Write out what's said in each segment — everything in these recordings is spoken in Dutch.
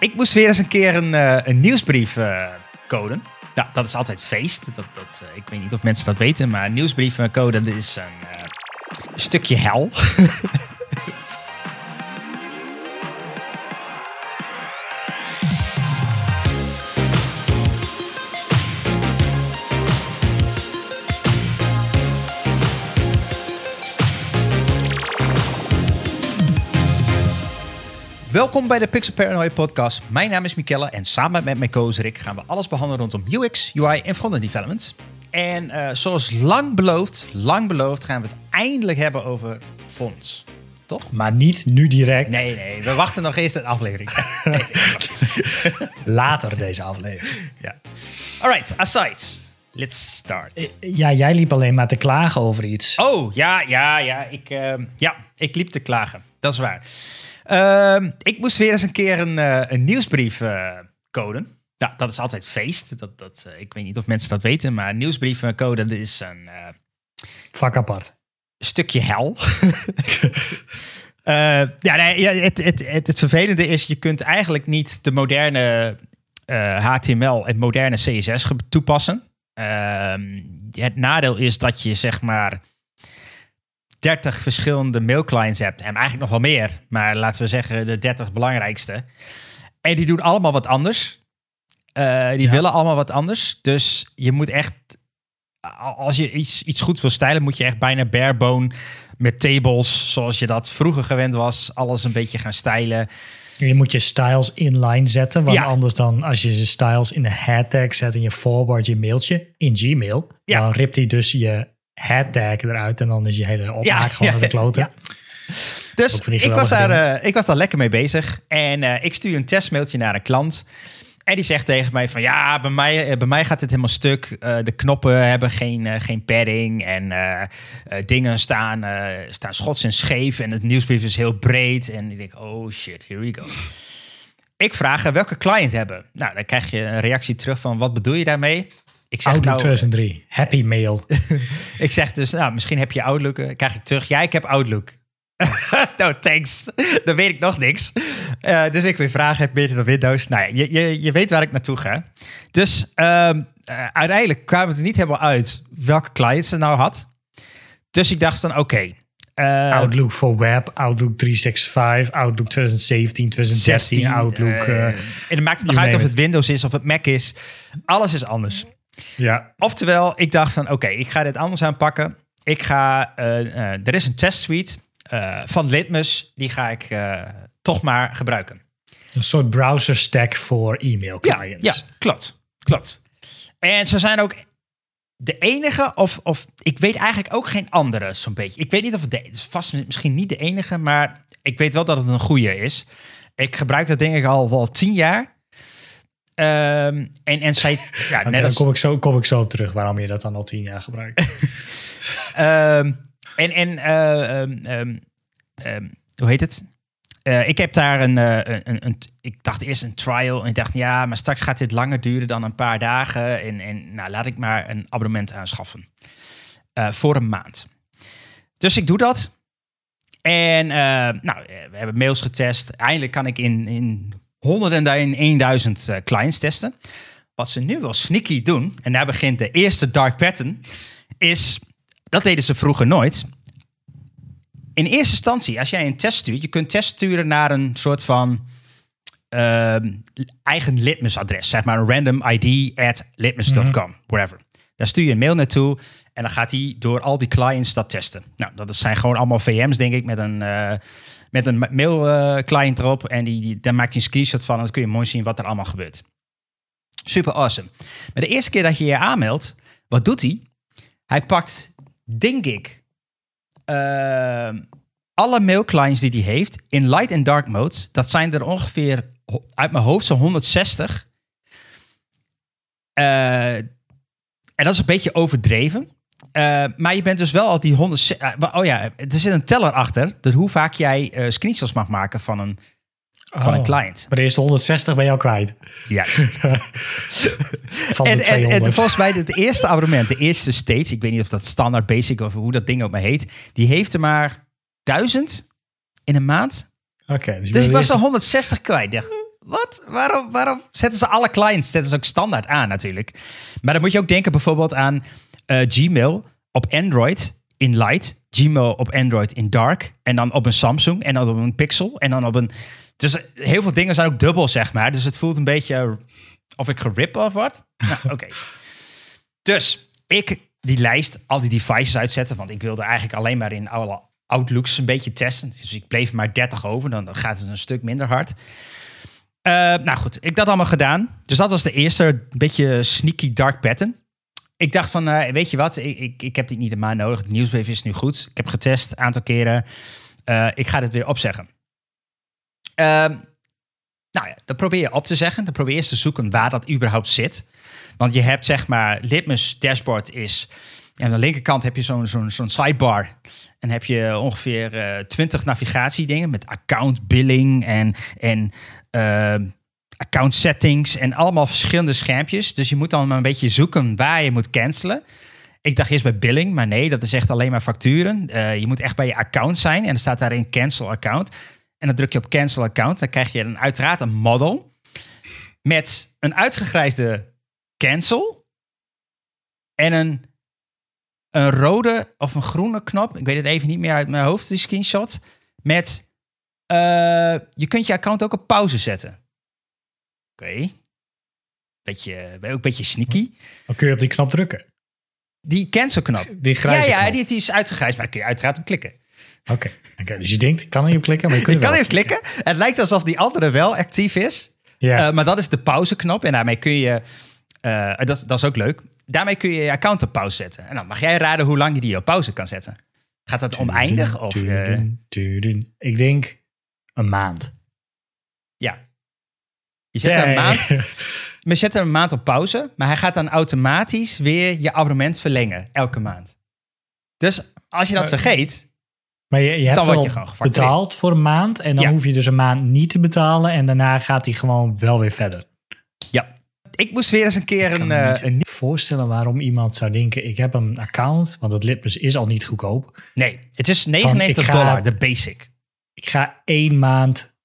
Ik moest weer eens een keer een, uh, een nieuwsbrief uh, coden. Nou, dat is altijd feest. Dat, dat, uh, ik weet niet of mensen dat weten, maar nieuwsbrief coden is een stukje hel. Welkom bij de Pixel Paranoia podcast. Mijn naam is Mikelle en samen met mijn co Rick gaan we alles behandelen rondom UX, UI en frontend development. En uh, zoals lang beloofd, lang beloofd gaan we het eindelijk hebben over fonts. Toch? Maar niet nu direct. Nee, nee, we wachten nog eerst een aflevering. nee, Later deze aflevering. Ja. Alright, aside. Let's start. Eh, ja, jij liep alleen maar te klagen over iets. Oh, ja, ja, ja. Ik, uh, ja, ik liep te klagen. Dat is waar. Uh, ik moest weer eens een keer een, uh, een nieuwsbrief uh, coden. Nou, dat is altijd feest. Dat, dat, uh, ik weet niet of mensen dat weten, maar nieuwsbrief coden is een... Vak apart. Stukje hel. ja, nee, het, het, het, het, vervelende is, je kunt eigenlijk niet de moderne HTML en moderne CSS toepassen. Ehm, het nadeel is dat je zeg maar 30 verschillende mailclients hebt. En eigenlijk nog wel meer. Maar laten we zeggen de 30 belangrijkste. En die doen allemaal wat anders. Uh, die willen allemaal wat anders. Dus je moet echt, als je iets, iets goed wil stijlen, moet je echt bijna barebone met tables, zoals je dat vroeger gewend was, alles een beetje gaan stijlen. Je moet je styles inline zetten, want ja. anders dan als je je styles in de head tag zet en je forward je mailtje in Gmail, ja. dan ript hij dus je tag eruit en dan is je hele opmaak ja, gewoon ja, de kloten. Dus ik was, daar, uh, ik was daar lekker mee bezig en uh, ik stuur een testmailtje naar een klant. En die zegt tegen mij van ja, bij mij, bij mij gaat het helemaal stuk. Uh, de knoppen hebben geen, geen padding en dingen staan, staan schots en scheef. En het nieuwsbrief is heel breed. En ik denk, oh shit, here we go. Ik vraag welke client hebben. Nou, dan krijg je een reactie terug van wat bedoel je daarmee? Ik zeg Outlook nou, 2003, Happy Mail. ik zeg dus, nou, misschien heb je Outlook. Uh, krijg ik terug, ja, ik heb Outlook. nou, thanks. Dan weet ik nog niks. Uh, dus ik weer vragen, heb je dan Windows? Nou ja, je, je, je weet waar ik naartoe ga. Dus uh, uiteindelijk kwamen we er niet helemaal uit welke clients ze nou had. Dus ik dacht dan, oké. Okay, uh, Outlook for Web, Outlook 365, Outlook 2017, 2016, 16, Outlook. Uh, en het maakt het nog uit of het Windows is of het Mac is. Alles is anders. Ja. Oftewel, ik dacht van oké, ik ga dit anders aanpakken. Ik ga, uh, uh, er is een test suite uh, van Litmus, die ga ik toch maar gebruiken. Een soort browser stack voor e-mail clients. Ja, ja, klopt, klopt. En ze zijn ook de enige, of, of ik weet eigenlijk ook geen andere zo'n beetje. Ik weet niet of het, de, het is vast misschien niet de enige, maar ik weet wel dat het een goede is. Ik gebruik dat ding al wel tien jaar. Um, en, en zij. Ja, okay, net als... dan kom ik, zo, kom ik zo op terug waarom je dat dan al tien jaar gebruikt. um, en en uh, um, hoe heet het? Uh, ik heb daar een, uh, een, een, Ik dacht eerst een trial. En ik dacht, ja, maar straks gaat dit langer duren dan een paar dagen. En, en nou, laat ik maar een abonnement aanschaffen. Voor een maand. Dus ik doe dat. En nou, we hebben mails getest. Eindelijk kan ik in, in honderden en 1000 uh, clients testen. Wat ze nu wel sneaky doen, en daar begint de eerste dark pattern, is, dat deden ze vroeger nooit. In eerste instantie, als jij een test stuurt, je kunt test sturen naar een soort van uh, eigen litmusadres, zeg maar een random id at litmus.com, mm whatever. Daar stuur je een mail naartoe en dan gaat hij door al die clients dat testen. Nou, dat zijn gewoon allemaal VM's, denk ik, met een... Uh, met een mail uh, client erop. En die, die, daar maakt hij een screenshot van. En dan kun je mooi zien wat er allemaal gebeurt. Super awesome. Maar de eerste keer dat je je aanmeldt, wat doet hij? Hij pakt, denk ik, uh, alle mail clients die hij heeft in light en dark modes. Dat zijn er ongeveer uit mijn hoofd zo'n 160. Uh, en dat is een beetje overdreven. Uh, maar je bent dus wel al die 100. Uh, oh ja, er zit een teller achter. Dus hoe vaak jij uh, screenshots mag maken van een, oh, van een oh, client. Maar de eerste 160 ben je al kwijt. Juist. van en, en, en, volgens mij het eerste abonnement, de eerste stage, ik weet niet of dat standaard basic of hoe dat ding ook maar heet, die heeft er maar 1000 in een maand. Oké. Okay, dus, dus ik was al 160 kwijt. Dacht, wat? Waarom, waarom zetten ze alle clients? Zetten ze ook standaard aan natuurlijk. Maar dan moet je ook denken bijvoorbeeld aan uh, Gmail op Android in light. Gmail op Android in dark. En dan op een Samsung. En dan op een Pixel. En dan op een... Dus heel veel dingen zijn ook dubbel, zeg maar. Dus het voelt een beetje of ik gerip of wat. Nou, oké. Dus ik die lijst, al die devices uitzetten. Want ik wilde eigenlijk alleen maar in alle Outlooks een beetje testen. Dus ik bleef maar 30 over. Dan gaat het een stuk minder hard. Uh, nou goed, ik dat allemaal gedaan. Dus dat was de eerste beetje sneaky dark pattern. Ik dacht van, uh, weet je wat, ik, ik, ik heb dit niet een nodig. Het nieuwsbrief is nu goed. Ik heb getest een aantal keren. Uh, ik ga dit weer opzeggen. Ehm, nou ja, dan probeer je op te zeggen. Dan probeer je te zoeken waar dat überhaupt zit. Want je hebt zeg maar, Litmus dashboard is... aan de linkerkant heb je zo'n zo'n zo'n sidebar. En heb je ongeveer uh, 20 navigatiedingen met account billing en, en uh, account settings en allemaal verschillende schermpjes. Dus je moet dan een beetje zoeken waar je moet cancelen. Ik dacht eerst bij billing, maar nee, dat is echt alleen maar facturen. Uh, je moet echt bij je account zijn en er staat daarin cancel account. En dan druk je op cancel account. Dan krijg je een, uiteraard een model met een uitgegrijsde cancel en een, een rode of een groene knop. Ik weet het even niet meer uit mijn hoofd, die screenshot. Met, uh, je kunt je account ook op pauze zetten. Oké. Okay. Beetje, ook een beetje sneaky. Dan kun je op die knop drukken. Die cancel knop. Die grijze Ja, ja die, die, is uitgegrijsd, maar daar kun je uiteraard op klikken. Oké, okay. dus je denkt, kan hij op klikken? Maar je, je kan er klikken. Het lijkt alsof die andere wel actief is. Ja. Uh, maar dat is de pauzeknop. En daarmee kun je, uh, dat, dat is ook leuk. Daarmee kun je je account op pauze zetten. En dan mag jij raden hoe lang je die op pauze kan zetten. Gaat dat oneindig? Of, uh... Ik denk een maand. Je zet er een maand. We zetten een maand op pauze, maar hij gaat dan automatisch weer je abonnement verlengen elke maand. Dus als je dat vergeet, maar je, je hebt dan je betaald voor een maand en dan hoef je dus een maand niet te betalen en daarna gaat hij gewoon wel weer verder. Ja, ik moest weer eens een keer een... Uh, een... voorstellen waarom iemand zou denken, ik heb een account, want het Litmus is al niet goedkoop. Nee, het is 99 dollar, de basic. Ik ga één maand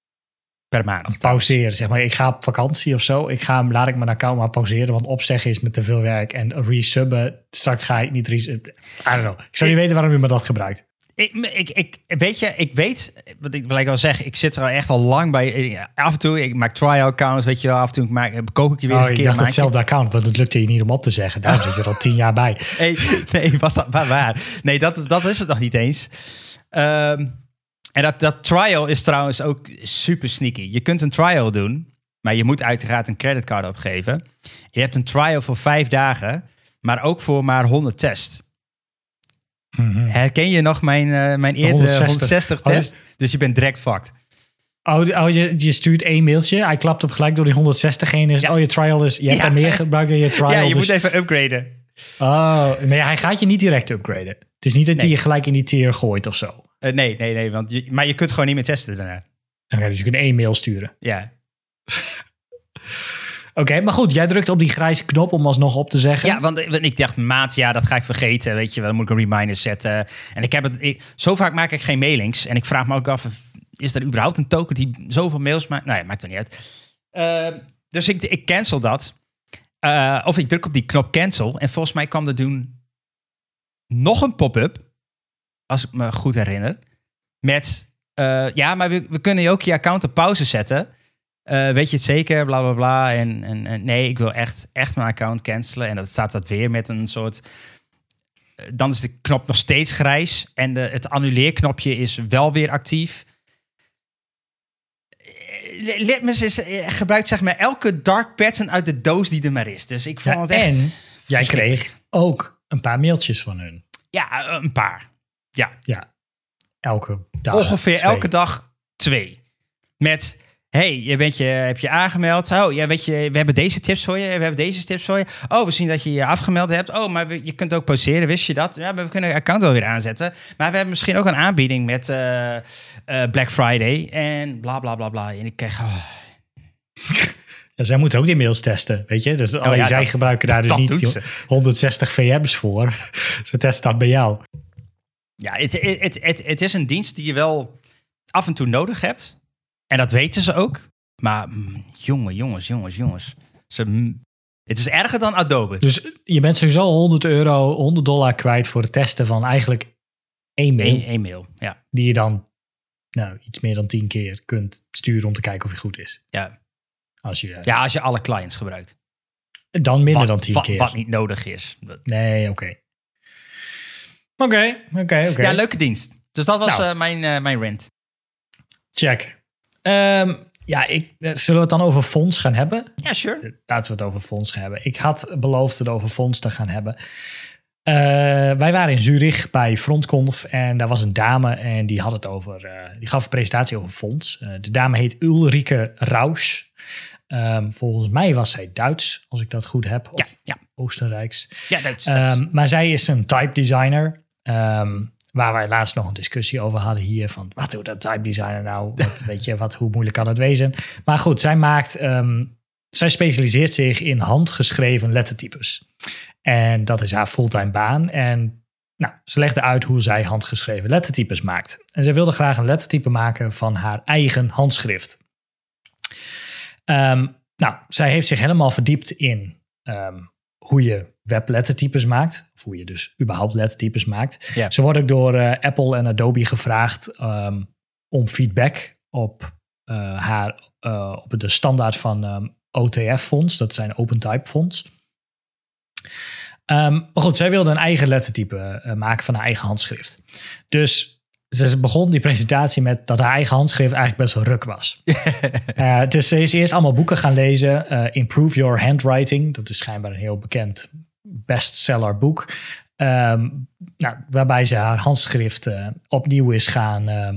per maand. Pauzeren, zeg maar. Ik ga op vakantie of zo. Ik ga, laat ik mijn account maar pauzeren, want opzeggen is met te veel werk. En resubben, straks ga ik niet resubben. I don't know. Ik zou niet weten waarom je me dat gebruikt. Ik, ik, ik, weet je, ik weet, wat ik, wil ik al zeggen, ik zit er al echt al lang bij. Af en toe, ik maak trial accounts, weet je wel. Af en toe maak, kook ik je weer eens oh, een keer. Ik dacht hetzelfde account, want het lukte je niet om op te zeggen. Daar zit je er al tien jaar bij. Nee, nee was dat maar waar? Nee, dat, dat is het nog niet eens. Um, en dat, dat trial is trouwens ook super sneaky. Je kunt een trial doen, maar je moet uiteraard een creditcard opgeven. Je hebt een trial voor vijf dagen, maar ook voor maar 100 test. Mhm. Herken je nog mijn, uh, mijn eerdere 160, 160 test? Dus je bent direct fucked. Oh, oh je, je, stuurt één mailtje. Hij klapt op gelijk door die 160 heen. Is, Oh, je trial is... Je hebt er meer gebruikt dan je trial. Ja, je dus- moet even upgraden. Oh, maar hij gaat je niet direct upgraden. Het is niet dat hij je gelijk in die tier gooit of zo. Uh, nee, nee, nee. Want je, maar je kunt gewoon niet meer testen daarna. Dus je kunt één mail sturen. Ja. Oké, maar goed, jij drukt op die grijze knop om alsnog op te zeggen. Ja, want, ik dacht, maat, ja, dat ga ik vergeten. Weet je, dan moet ik een reminder zetten. En ik heb het, ik, zo vaak maak ik geen mailings. En ik vraag me ook af, is er überhaupt een token die zoveel mails maakt? Nou ja, maakt er niet uit. Uh, dus ik, ik cancel dat. Uh, of ik druk op die knop cancel. En volgens mij kwam er doen nog een pop-up als ik me goed herinner. Met, uh, ja, maar we, we, kunnen ook je account op pauze zetten. Uh, weet je het zeker? Bla bla bla. En, en, en, nee, ik wil echt, echt mijn account cancelen. En dat staat dat weer met een soort. Uh, dan is de knop nog steeds grijs. En de, het annuleerknopje is wel weer actief. Litmus is, gebruikt zeg maar elke dark pattern uit de doos die er maar is. Dus ik vond ja, het echt. En jij kreeg ook een paar mailtjes van hun. Ja, een paar. Ja. Ja. Elke dag. Ongeveer elke dag twee. Met, hey, je bent je, heb je aangemeld. Oh, ja, weet je, we hebben deze tips voor je. We hebben deze tips voor je. Oh, we zien dat je je afgemeld hebt. Oh, maar we, je kunt ook pauzeren. Wist je dat? Ja, we kunnen je account wel weer aanzetten. Maar we hebben misschien ook een aanbieding met uh, uh, Black Friday. En bla, bla, bla, bla. En ik krijg... Oh. Ja, zij moeten ook die mails testen, weet je? Dus alleen ja, zij dat, gebruiken daar dus niet 160 VM's voor. Ze testen dat bij jou. Ja, het, het, het, het is een dienst die je wel af en toe nodig hebt. En dat weten ze ook. Maar mm, jongen, jongens, jongens, jongens. Ze, mm, het is erger dan Adobe. Dus je bent sowieso 100 euro, 100 dollar kwijt voor het testen van eigenlijk één mail. Eén, één mail, ja. Die je dan nou, iets meer dan tien keer kunt sturen om te kijken of hij goed is. Ja. Als je, ja, als je alle clients gebruikt. Dan minder Wat- dan tien wat, keer. Wat niet nodig is. Nee, oké. Oké, oké, oké. Ja, leuke dienst. Dus dat was Nou. eh, mijn, eh, mijn rent. Check. Ehm, ja, ik, eh, zullen we het dan over fonds gaan hebben? Ja, sure. Laten we het over fonds gaan hebben. Ik had beloofd het over fonds te gaan hebben. Wij waren in Zurich bij Frontconf en daar was een dame en die had het over, die gaf een presentatie over fonds. De dame heet Ulrike Rausch. Ehm, volgens mij was zij Duits, als ik dat goed heb, of Ja, ja. Oostenrijks. Ja, is- Ehm, maar zij is een type designer. Ehm, waar wij laatst nog een discussie over hadden hier. Van wat doet dat type designer nou? Wat, weet je, wat, hoe moeilijk kan het wezen? Maar goed, zij maakt. ehm, zij specialiseert zich in handgeschreven lettertypes. En dat is haar fulltime baan. En nou, ze legde uit hoe zij handgeschreven lettertypes maakt. En zij wilde graag een lettertype maken van haar eigen handschrift. Ehm, nou, zij heeft zich helemaal verdiept in hoe je weblettertypes maakt. Of hoe je dus überhaupt lettertypes maakt. Ja. Ze wordt ook door eh, Apple en Adobe gevraagd ehm, om feedback op, eh, haar, eh, op de standaard van ehm, OTF-fonds. Dat zijn Open Type fonds. Ehm, maar goed, zij wilde een eigen lettertype maken van haar eigen handschrift. Dus ze begon die presentatie met dat haar eigen handschrift eigenlijk best wel ruk was. Dus ze is eerst allemaal boeken gaan lezen. Improve Your Handwriting. Dat is schijnbaar een heel bekend bestseller boek. Ehm, nou, waarbij ze haar handschrift eh, opnieuw is gaan ehm,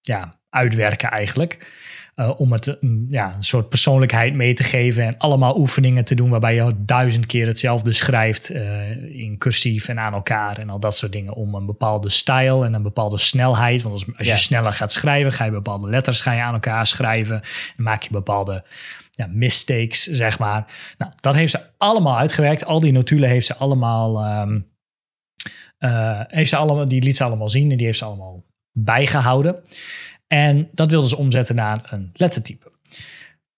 ja, uitwerken eigenlijk. Eh, om het mm, ja, een soort persoonlijkheid mee te geven. En allemaal oefeningen te doen waarbij je duizend keer hetzelfde schrijft. eh, in cursief en aan elkaar en al dat soort dingen. Om een bepaalde stijl en een bepaalde snelheid. Want als, als je Ja. sneller gaat schrijven, ga je bepaalde letters ga je aan elkaar schrijven. En maak je bepaalde ja, mistakes, zeg maar. Nou, dat heeft ze allemaal uitgewerkt. Al die notulen heeft ze allemaal, ehm, eh, heeft ze allemaal, die liet ze allemaal zien en die heeft ze allemaal bijgehouden. En dat wilde ze omzetten naar een lettertype.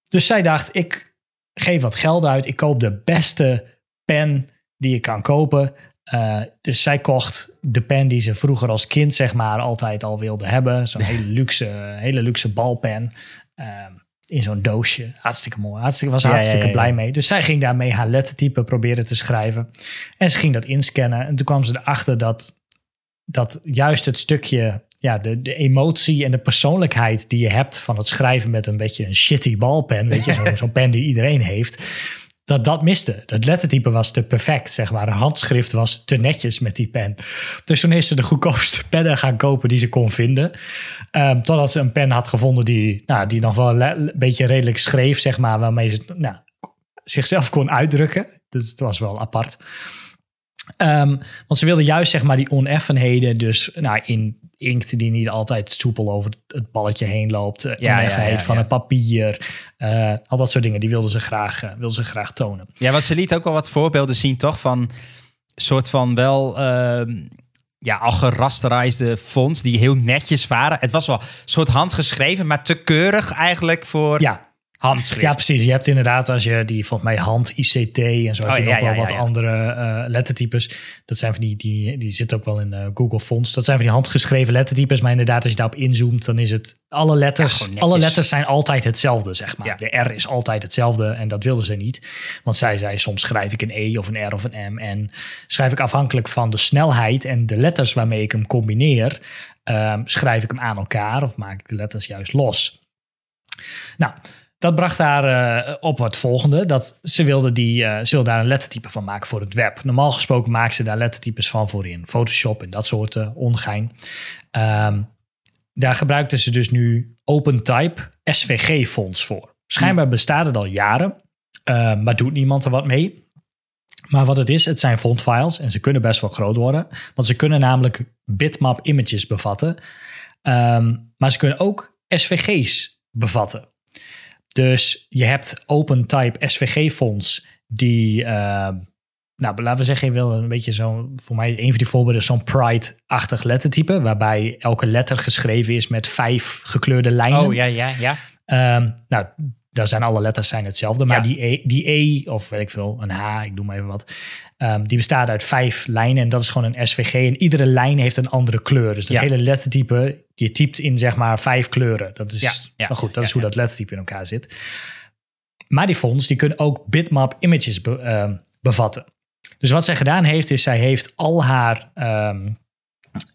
Dus zij dacht, ik geef wat geld uit. Ik koop de beste pen die ik kan kopen. Eh, dus zij kocht de pen die ze vroeger als kind zeg maar altijd al wilde hebben. Zo'n hele luxe, hele luxe balpen. Ehm, in zo'n doosje. Hartstikke mooi. Hartstikke, was er Ja, hartstikke ja, ja. blij mee. Dus zij ging daarmee haar lettertype proberen te schrijven. En ze ging dat inscannen. En toen kwam ze erachter dat, dat juist het stukje... Ja, de, de emotie en de persoonlijkheid die je hebt van het schrijven met een beetje een shitty balpen. Weet je, zo- zo'n pen die iedereen heeft. Dat dat miste. Dat lettertype was te perfect, zeg maar. Haar handschrift was te netjes met die pen. Dus toen is ze de goedkoopste pennen gaan kopen die ze kon vinden. Ehm, totdat ze een pen had gevonden die, nou, die nog wel een beetje redelijk schreef, zeg maar. Waarmee ze nou, zichzelf kon uitdrukken. Dus het was wel apart. Ehm, want ze wilde juist zeg maar die oneffenheden, dus nou, in inkt die niet altijd soepel over het balletje heen loopt, eh, ja, oneffenheid ja, van het papier, eh, al dat soort dingen, die wilden ze graag, eh, wilden ze graag tonen. Ja, want ze liet ook wel wat voorbeelden zien, toch? Van soort van wel ehm, ja, al gerasterized fonts die heel netjes waren. Het was wel een soort handgeschreven, maar te keurig eigenlijk voor Ja, handschrift. ja, precies. Je hebt inderdaad, als je die volgens mij hand ICT en zo Oh, heb je ja, nog wel ja, wat ja. andere eh, lettertypes. Dat zijn van die, die, die zitten ook wel in eh, Google Fonts. Dat zijn van die handgeschreven lettertypes, maar inderdaad, als je daarop inzoomt, dan is het alle letters. Alle letters zijn altijd hetzelfde, zeg maar. De R is altijd hetzelfde en dat wilden ze niet. Want zij zei, soms schrijf ik een E of een R of een M en schrijf ik afhankelijk van de snelheid en de letters waarmee ik hem combineer, ehm, schrijf ik hem aan elkaar of maak ik de letters juist los. Nou, dat bracht haar eh, op het volgende. Dat ze wilde, die, wilde daar een lettertype van maken voor het web. Normaal gesproken maakt ze daar lettertypes van voor in Photoshop en dat soort eh, ongein. Ehm, daar gebruikten ze dus nu OpenType SVG-fonts voor. Schijnbaar bestaat het al jaren, eh, maar doet niemand er wat mee. Maar wat het is, het zijn fontfiles en ze kunnen best wel groot worden. Want ze kunnen namelijk bitmap images bevatten. Ehm, maar ze kunnen ook SVG's bevatten. Dus je hebt OpenType SVG-fonts die, eh, nou, laten we zeggen, je wil een beetje zo'n, voor mij een van die voorbeelden zo'n Pride-achtig lettertype, waarbij elke letter geschreven is met vijf gekleurde lijnen. Oh ja, ja, ja. Ehm, nou, daar zijn alle letters zijn hetzelfde. Maar die, e, die E, of weet ik veel, een H, ik doe maar even wat. Ehm, die bestaat uit vijf lijnen en dat is gewoon een SVG. En iedere lijn heeft een andere kleur. Dus dat hele lettertype, je typt in zeg maar vijf kleuren. Dat is, ja, maar goed, dat is hoe dat lettertype in elkaar zit. Maar die fonts, die kunnen ook bitmap images ehm, bevatten. Dus wat zij gedaan heeft, is zij heeft al haar ehm,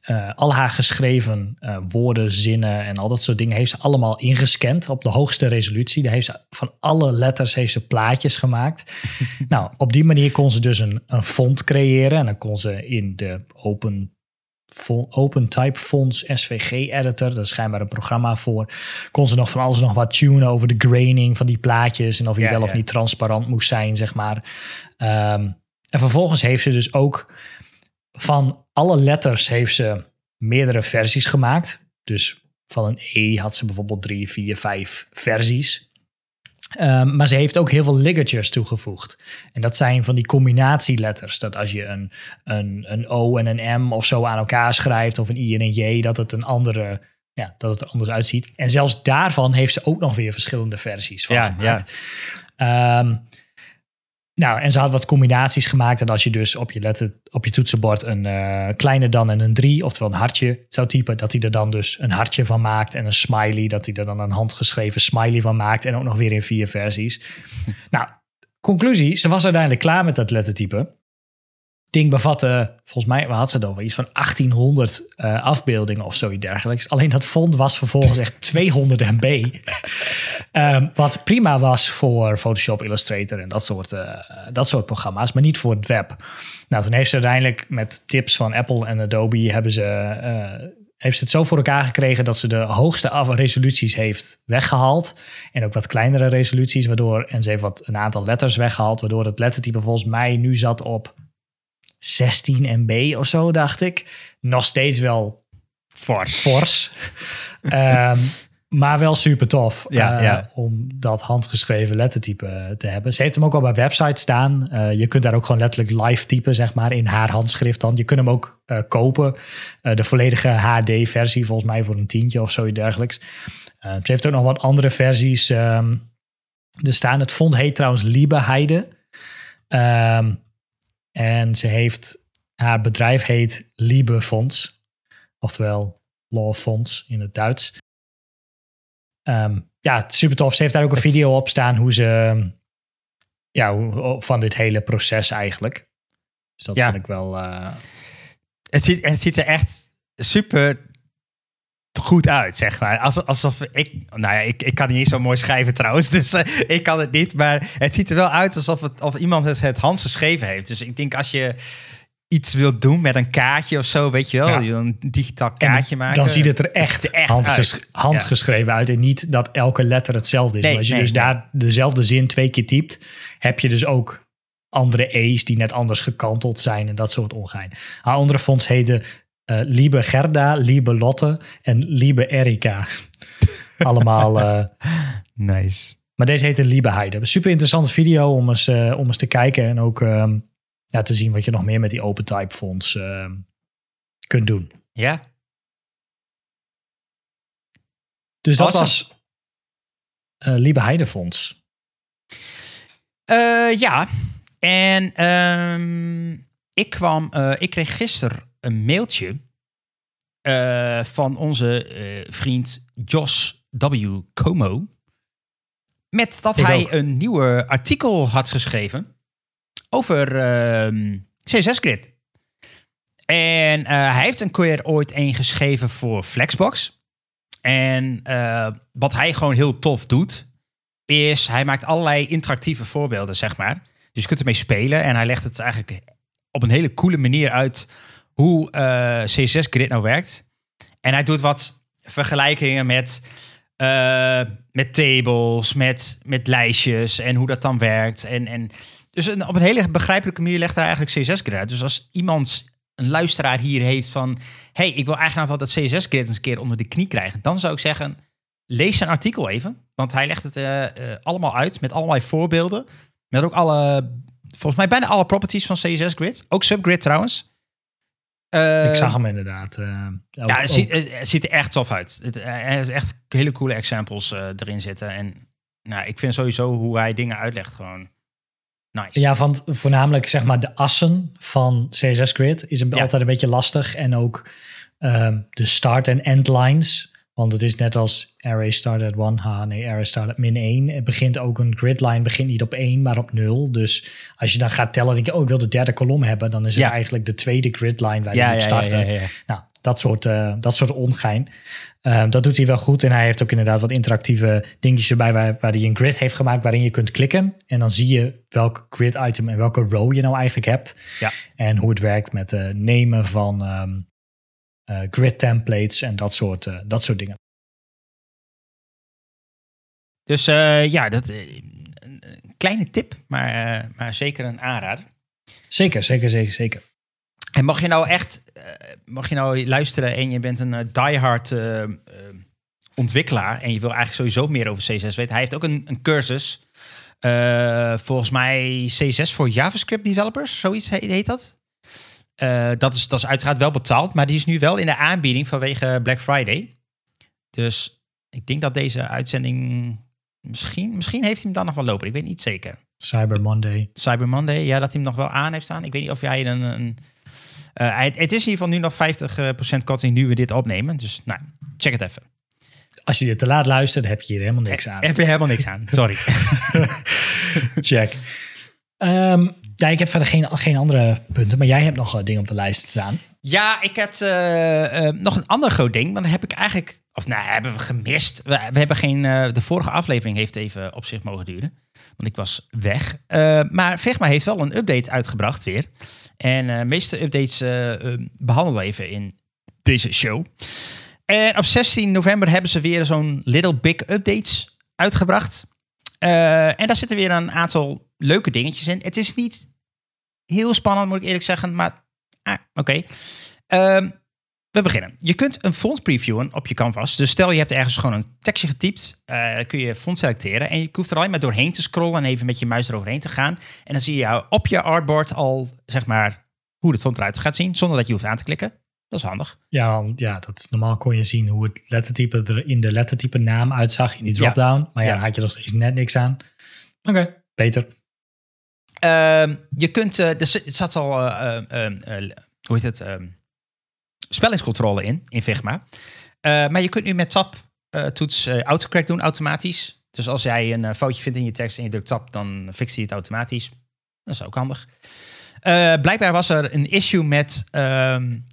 uh, al haar geschreven uh, woorden, zinnen en al dat soort dingen heeft ze allemaal ingescand op de hoogste resolutie. Daar heeft ze van alle letters heeft ze plaatjes gemaakt. nou, op die manier kon ze dus een, een font creëren en dan kon ze in de open Open Type Fonts SVG Editor, dat is schijnbaar een programma voor. Kon ze nog van alles nog wat tunen over de graining van die plaatjes en of die wel of niet transparant moest zijn, zeg maar. Um, en vervolgens heeft ze dus ook van alle letters heeft ze meerdere versies gemaakt. Dus van een E had ze bijvoorbeeld drie, vier, vijf versies. Um, maar ze heeft ook heel veel ligatures toegevoegd. En dat zijn van die combinatieletters. Dat als je een, een, een O en een M of zo aan elkaar schrijft, of een I en een J, dat het een andere, ja, dat het er anders uitziet. En zelfs daarvan heeft ze ook nog weer verschillende versies van ja, gemaakt. Ja. Um, nou, en ze had wat combinaties gemaakt. En als je dus op je, letter, op je toetsenbord een uh, kleine dan en een 3, oftewel een hartje zou typen, dat hij er dan dus een hartje van maakt. En een smiley, dat hij er dan een handgeschreven smiley van maakt. En ook nog weer in vier versies. nou, conclusie, ze was uiteindelijk klaar met dat lettertype ding bevatte, volgens mij, waar had ze het over? Iets van 1800 uh, afbeeldingen of zoiets dergelijks. Alleen dat font was vervolgens echt 200 MB. um, wat prima was voor Photoshop, Illustrator en dat soort, uh, dat soort programma's, maar niet voor het web. Nou, toen heeft ze uiteindelijk met tips van Apple en Adobe hebben ze, uh, heeft ze het zo voor elkaar gekregen dat ze de hoogste resoluties heeft weggehaald. En ook wat kleinere resoluties, waardoor, en ze heeft wat een aantal letters weggehaald, waardoor het lettertype volgens mij nu zat op 16 MB of zo, dacht ik. Nog steeds wel fors. fors. um, maar wel super tof ja, uh, om dat handgeschreven lettertype te hebben. Ze heeft hem ook al bij websites staan. Uh, je kunt daar ook gewoon letterlijk live typen, zeg maar, in haar handschrift dan. Je kunt hem ook uh, kopen. de volledige HD-versie, volgens mij voor een tientje of zoiets dergelijks. ze heeft ook nog wat andere versies. Um, er staan, het font heet trouwens Liebeheide. Um, en ze heeft, haar bedrijf heet Liebe Fonds, oftewel Law Fonds in het Duits. Um, ja, super tof. Ze heeft daar ook een video op staan hoe ze, ja, hoe, van dit hele proces eigenlijk. Dus dat ja. vind ik wel. Uh... Het, ziet, het ziet er echt super goed uit, zeg maar. alsof ik, nou ja, ik, ik kan niet zo mooi schrijven trouwens, dus uh, ik kan het niet. Maar het ziet er wel uit alsof het, of iemand het, het handgeschreven heeft. Dus ik denk als je iets wilt doen met een kaartje of zo, weet je wel, je een digitaal kaartje maken. Dan ziet het er echt, echt handges handgeschreven uit en niet dat elke letter hetzelfde is. Nee, als je dus daar dezelfde zin twee keer typt, heb je dus ook andere E's die net anders gekanteld zijn en dat soort ongein. Haar andere fonds heette uh, Liebe Gerda, Liebe Lotte en Liebe Erika. Allemaal. Uh, nice. Maar deze heette Liebe Heide. Super interessante video om eens, uh, om eens te kijken en ook uh, ja, te zien wat je nog meer met die open type fonts ehm, kunt doen. Ja. Dus dat was Liebe Heide fonds. ja, en um, ik kwam, ik kreeg gisteren een mailtje uh, van onze uh, vriend Josh W. Como. Met dat hij een nieuwe artikel had geschreven over uh, CSS Grid. En uh, hij heeft een keer ooit een geschreven voor Flexbox. En wat hij gewoon heel tof doet, is hij maakt allerlei interactieve voorbeelden, zeg maar. Dus je kunt ermee spelen en hij legt het eigenlijk op een hele coole manier uit hoe uh, eh, CSS Grid nou werkt. En hij doet wat vergelijkingen met, uh, met tables, met, met lijstjes en hoe dat dan werkt. En, en dus op een hele begrijpelijke manier legt hij eigenlijk CSS Grid uit. Dus als iemand, een luisteraar hier heeft van... hey, ik wil eigenlijk wel dat CSS Grid eens een keer onder de knie krijgen. Dan zou ik zeggen, lees zijn artikel even. Want hij legt het uh, allemaal uit met allerlei voorbeelden. Met ook alle, volgens mij bijna alle properties van CSS Grid. Ook Subgrid trouwens ik ehm, zag hem inderdaad. Uh, ja, het ziet, het ziet, er echt tof uit. Het, er echt hele coole examples uh, erin zitten. En nou, ik vind sowieso hoe hij dingen uitlegt gewoon nice. Ja, want voornamelijk zeg maar de assen van CSS Grid is een, altijd een beetje lastig. En ook um, de start- en end lines. Want het is net als array start at 1, ha, nee, array start at min 1. Het begint ook een gridline, begint niet op 1, maar op 0. Dus als je dan gaat tellen, denk je, oh, ik wil de derde kolom hebben. Dan is het eigenlijk de tweede gridline waar je ja, moet starten. Nou, dat soort, uh, dat soort ongein. Um, dat doet hij wel goed. En hij heeft ook inderdaad wat interactieve dingetjes erbij waar, waar hij een grid heeft gemaakt waarin je kunt klikken. En dan zie je welk grid item en welke row je nou eigenlijk hebt. Ja. En hoe het werkt met het nemen van um, uh, grid templates en dat soort, uh, dat soort dingen. Dus uh, ja, dat, een kleine tip, maar, maar zeker een aanrader. Zeker, zeker, zeker, zeker. En mag je nou echt, uh, mag je nou luisteren en je bent een uh, diehard uh, ontwikkelaar en je wil eigenlijk sowieso meer over C6 weten. Hij heeft ook een, een cursus, volgens mij C6 voor JavaScript developers, zoiets heet, heet dat. Dat, is, dat is uiteraard wel betaald, maar die is nu wel in de aanbieding vanwege Black Friday. Dus ik denk dat deze uitzending, misschien, misschien heeft hij hem dan nog wel lopen, ik weet niet zeker. Cyber Monday. Cyber Monday, ja, dat hij hem nog wel aan heeft staan. Ik weet niet of jij een, een uh, het, het, is in ieder geval nu nog 50% korting nu we dit opnemen. Dus nou, check het even. Als je dit te laat luistert, heb je hier helemaal niks aan. Heb je helemaal niks aan, sorry. check. Um, ja, ik heb verder geen, geen andere punten, maar jij hebt nog uh, dingen op de lijst staan. Ja, ik had uh, nog een ander groot ding, want dan heb ik eigenlijk, of nou, hebben we gemist. We, we hebben geen, de vorige aflevering heeft even op zich mogen duren, want ik was weg. maar Vegma heeft wel een update uitgebracht weer. En de meeste updates behandelen we even in deze show. En op 16 november hebben ze weer zo'n Little Big Updates uitgebracht. en daar zitten weer een aantal leuke dingetjes in. Het is niet heel spannend, moet ik eerlijk zeggen, maar ah, oké. Ehm, we beginnen. Je kunt een font previewen op je canvas. Dus stel je hebt ergens gewoon een tekstje getypt, uh, kun je font selecteren en je hoeft er alleen maar doorheen te scrollen en even met je muis eroverheen te gaan. En dan zie je op je artboard al, zeg maar, hoe het font eruit gaat zien, zonder dat je hoeft aan te klikken. Dat is handig. Ja, ja dat, normaal kon je zien hoe het lettertype er in de lettertype naam uitzag in die dropdown. Maar ja, ja. had je nog steeds net niks aan. Oké, beter. Ehm, je kunt, uh, er zat al, uh, hoe heet het, ehm, spellingscontrole in, in Figma. maar je kunt nu met tab toets autocorrect doen automatisch. Dus als jij een foutje vindt in je tekst en je drukt tab, dan fixt hij het automatisch. Dat is ook handig. blijkbaar was er een issue met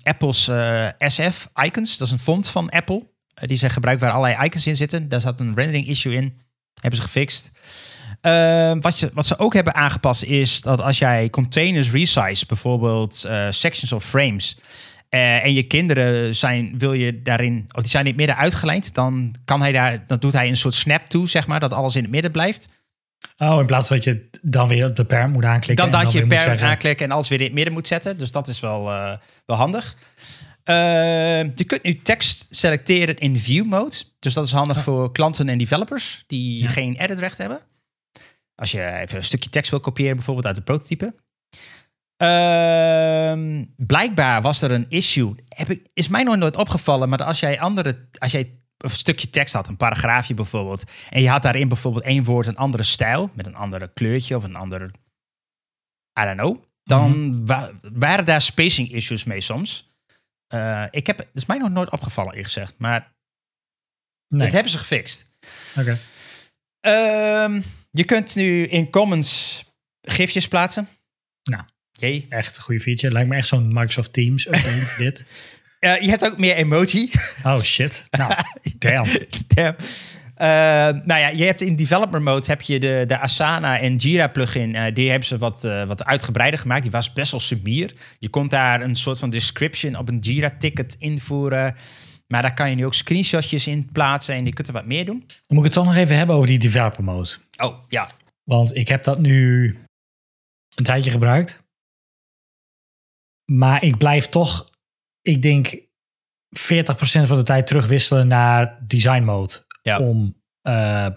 Apple's SF icons. Dat is een font van Apple. die ze gebruiken waar allerlei icons in zitten. Daar zat een rendering issue in. Hebben ze gefixt. Ehm, wat, je, wat ze ook hebben aangepast is dat als jij containers resize, bijvoorbeeld uh, sections of frames, uh, en je kinderen zijn, wil je daarin, of die zijn in het midden uitgelijnd, dan kan hij daar, dan doet hij een soort snap toe, zeg maar, dat alles in het midden blijft. Oh, in plaats van dat je dan weer op de perm moet aanklikken. Dan dat je perm aanklikken en alles weer in het midden moet zetten. Dus dat is wel, uh, wel handig. Ehm, je kunt nu tekst selecteren in view mode. Dus dat is handig oh. voor klanten en developers die geen edit recht hebben. Als je even een stukje tekst wil kopiëren, bijvoorbeeld uit de prototype. Uh, blijkbaar was er een issue. Heb ik, is mij nog nooit opgevallen, maar als jij andere, als jij een stukje tekst had, een paragraafje bijvoorbeeld, en je had daarin bijvoorbeeld één woord, een andere stijl, met een andere kleurtje of een andere, I don't know, dan mhm. waren daar spacing issues mee soms. Uh, ik heb, het is mij nog nooit opgevallen, eerlijk gezegd, maar nee. dat hebben ze gefixt. Oké. Ehm, je kunt nu in comments gifjes plaatsen. Nou, Jee. echt een goede feature. Lijkt me echt zo'n Microsoft Teams update dit. Uh, je hebt ook meer emoji. Oh shit. Nou, damn. damn. Uh, nou ja, je hebt in developer mode heb je de, de Asana en Jira plugin. Uh, die hebben ze wat, uh, wat uitgebreider gemaakt. Die was best wel subier. Je kon daar een soort van description op een Jira ticket invoeren. Maar daar kan je nu ook screenshotjes in plaatsen en je kunt er wat meer doen. Dan moet ik het toch nog even hebben over die developer mode. Oh, ja. Want ik heb dat nu een tijdje gebruikt. Maar ik blijf toch, ik denk, 40% van de tijd terugwisselen naar design mode. Ja. Om uh,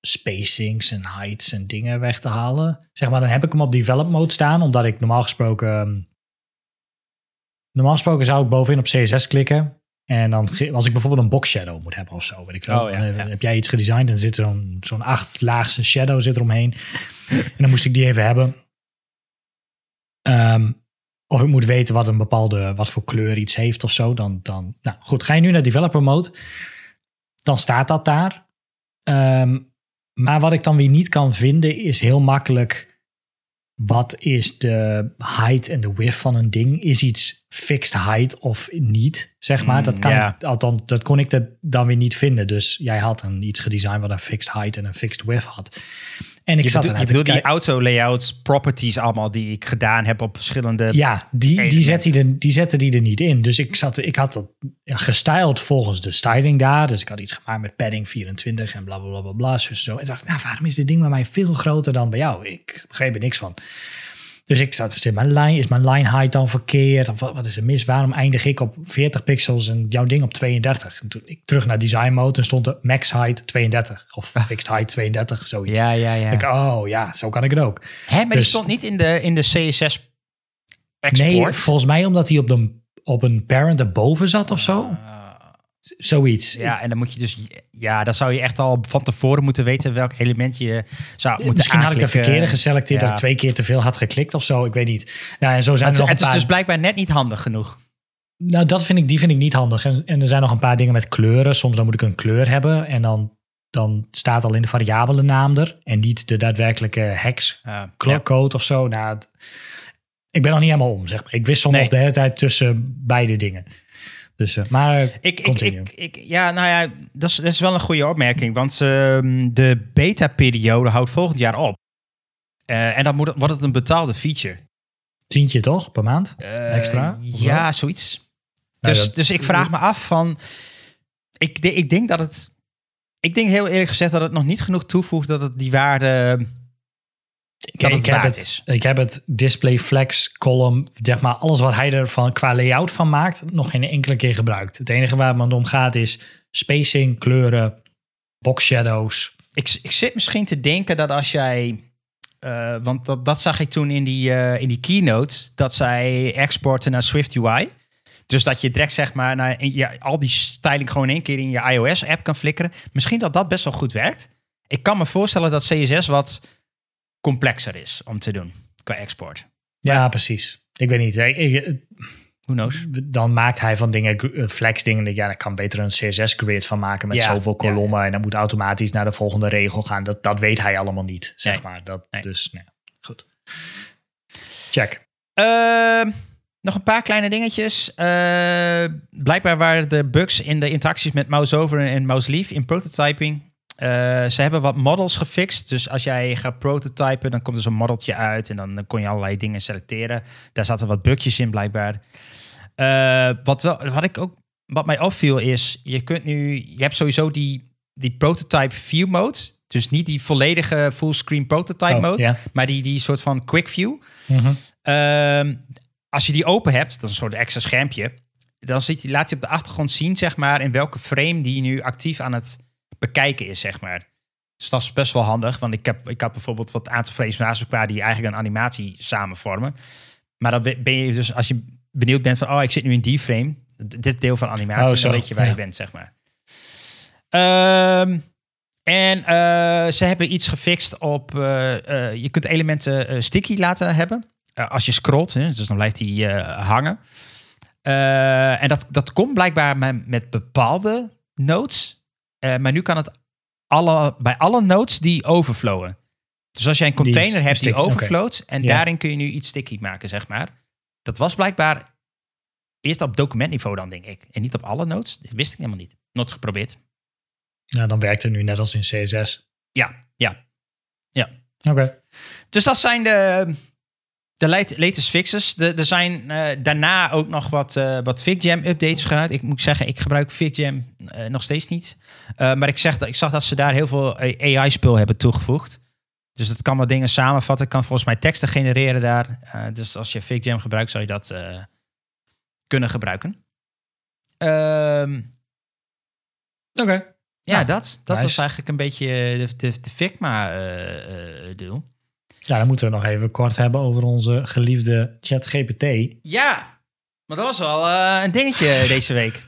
spacings en heights en dingen weg te halen. Zeg maar, dan heb ik hem op develop mode staan, omdat ik normaal gesproken. Normaal gesproken zou ik bovenin op CSS klikken. En dan als ik bijvoorbeeld een box shadow moet hebben of zo, weet ik wel. Oh, ja, ja. heb jij iets gedesigned en zit er zo'n acht laagste shadow zit eromheen. en dan moest ik die even hebben. Ehm, of ik moet weten wat een bepaalde, wat voor kleur iets heeft of zo. Dan, dan, nou goed, ga je nu naar developer mode, dan staat dat daar. Ehm, maar wat ik dan weer niet kan vinden is heel makkelijk. Wat is de height en de width van een ding? Is iets fixed height of niet? Zeg maar. Mm, dat, kan, ja. althans, dat kon ik dat dan weer niet vinden. Dus jij had een, iets gedesigned wat een fixed height en een fixed width had. En ik Je zat ernaar je te bedoelt die auto-layouts, properties allemaal die ik gedaan heb op verschillende... Ja, die, die, zet hij er, die zette die er niet in. Dus ik, zat, ik had dat gestyled volgens de styling daar. Dus ik had iets gemaakt met padding 24 en bla bla bla bla. bla zo. En dacht, nou, waarom is dit ding bij mij veel groter dan bij jou? Ik begreep er niks van. Dus ik zat, is, mijn line, is mijn line height dan verkeerd? Of wat, wat is er mis? Waarom eindig ik op 40 pixels en jouw ding op 32? En toen ik terug naar design mode en stond er max height 32 of fixed height 32, zoiets. Ja, ja, ja. Ik, oh ja, zo kan ik het ook. Hè, maar die Dus- stond niet in de, in de CSS export? Nee, volgens mij omdat hij op, de, op een parent erboven zat of zo. Z- Zoiets. Ja, en dan moet je dus... Ja, dan zou je echt al van tevoren moeten weten welk element je zou moeten Misschien had ik de verkeerde geselecteerd, dat ik twee keer te veel had geklikt of zo. Ik weet niet. Nou, en zo zijn Het, er nog het een is paar. dus blijkbaar net niet handig genoeg. Nou, dat vind ik, die vind ik niet handig. En, en er zijn nog een paar dingen met kleuren. Soms dan moet ik een kleur hebben en dan, dan staat al in de variabele naam er en niet de daadwerkelijke hex code of zo. Nou, ik ben nog niet helemaal om, zeg maar. Ik wissel Nee. nog de hele tijd tussen beide dingen. Dus, eh, maar Ik, ik, ik, ik, ja, nou ja, dat is, dat is wel een goede opmerking. Want ehm, de beta-periode houdt volgend jaar op. Eh, en dan moet, wordt het een betaalde feature. tientje toch per maand? Eh, Extra, Ja, zoiets. Ja, Dus, dat- dus ik vraag me af van... Ik, ik denk dat het... Ik denk heel eerlijk gezegd dat het nog niet genoeg toevoegt dat het die waarde... Ik, dat het ik heb het, is. ik heb het display flex column, zeg maar, alles wat hij er van qua layout van maakt, nog geen enkele keer gebruikt. Het enige waar het om gaat is spacing, kleuren, box shadows. Ik, ik zit misschien te denken dat als jij... eh, want dat, dat zag ik toen in die, eh, in die keynote. Dat zij exporten naar Swift UI. Dus dat je direct zeg maar naar, je, al die styling gewoon één keer in je iOS-app kan flikkeren. Misschien dat dat best wel goed werkt. Ik kan me voorstellen dat CSS wat complexer is om te doen qua export. Ja, precies. Ik weet niet. Ik- ik- Who knows? dan maakt hij van dingen, eh, flex dingen, ja, daar kan beter een CSS grid van maken met Ja, zoveel ja, kolommen en dan moet automatisch naar de volgende regel gaan. Dat, dat weet hij allemaal niet, zeg Nee. maar. Dat, Nee. Dus, nee. goed. Check. Ehm, nog een paar kleine dingetjes. Eh, blijkbaar waren de bugs in de interacties met mouse over en mouse leave in prototyping. Eh, ze hebben wat models gefixt. Dus als jij gaat prototypen, dan komt er zo'n modeltje uit. En dan kon je allerlei dingen selecteren. Daar zaten wat bugjes in, blijkbaar. Eh, wat, wel, wat, ik ook, wat mij opviel is, je kunt nu, je hebt sowieso die, die prototype view mode. Dus niet die volledige fullscreen prototype Oh, mode, maar die, die soort van quick view. Mhm. Ehm, als je die open hebt, dat is een soort extra schermpje, dan ziet hij, laat hij op de achtergrond zien, zeg maar, in welke frame die nu actief aan het bekijken is, zeg maar. Dus dat is best wel handig, want ik, heb, ik had bijvoorbeeld wat aantal frames naast elkaar die eigenlijk een animatie samen vormen. Maar dan ben je dus, als je benieuwd bent van, oh, ik zit nu in die frame, dit deel van animatie, Oh, dan weet je waar ja. je bent, zeg maar. Ehm, en eh, ze hebben iets gefixt op, eh, eh, je kunt elementen sticky laten hebben. Als je scrolt, hè, dus dan blijft die hangen. En dat, dat komt blijkbaar met, met bepaalde nodes. Eh, maar nu kan het alle, bij alle nodes die overflowen. Dus als jij een Die container hebt die sticky, overflowt... en Ja. daarin kun je nu iets sticky maken, zeg maar. Dat was blijkbaar eerst op documentniveau dan, denk ik. En niet op alle nodes. Dat wist ik helemaal niet. Nooit geprobeerd. Ja, dan werkt het nu net als in CSS. Ja, ja. Oké. Dus dat zijn de, de late- latest fixes. Er zijn eh, daarna ook nog wat, eh wat FigJam updates gedaan. Ik moet zeggen, ik gebruik FigJam eh, nog steeds niet. Maar ik, zeg dat, ik zag dat ze daar heel veel AI-spul hebben toegevoegd. Dus dat kan wat dingen samenvatten. Kan volgens mij teksten genereren daar. Dus als je FigJam gebruikt, zou je dat kunnen gebruiken. Ehm, Oké. ja, Nou, dat, dat nice. was eigenlijk een beetje de, de, de Figma-deel. Ja, dan moeten we nog even kort hebben over onze geliefde ChatGPT. Ja, maar dat was wel eh, een dingetje deze week.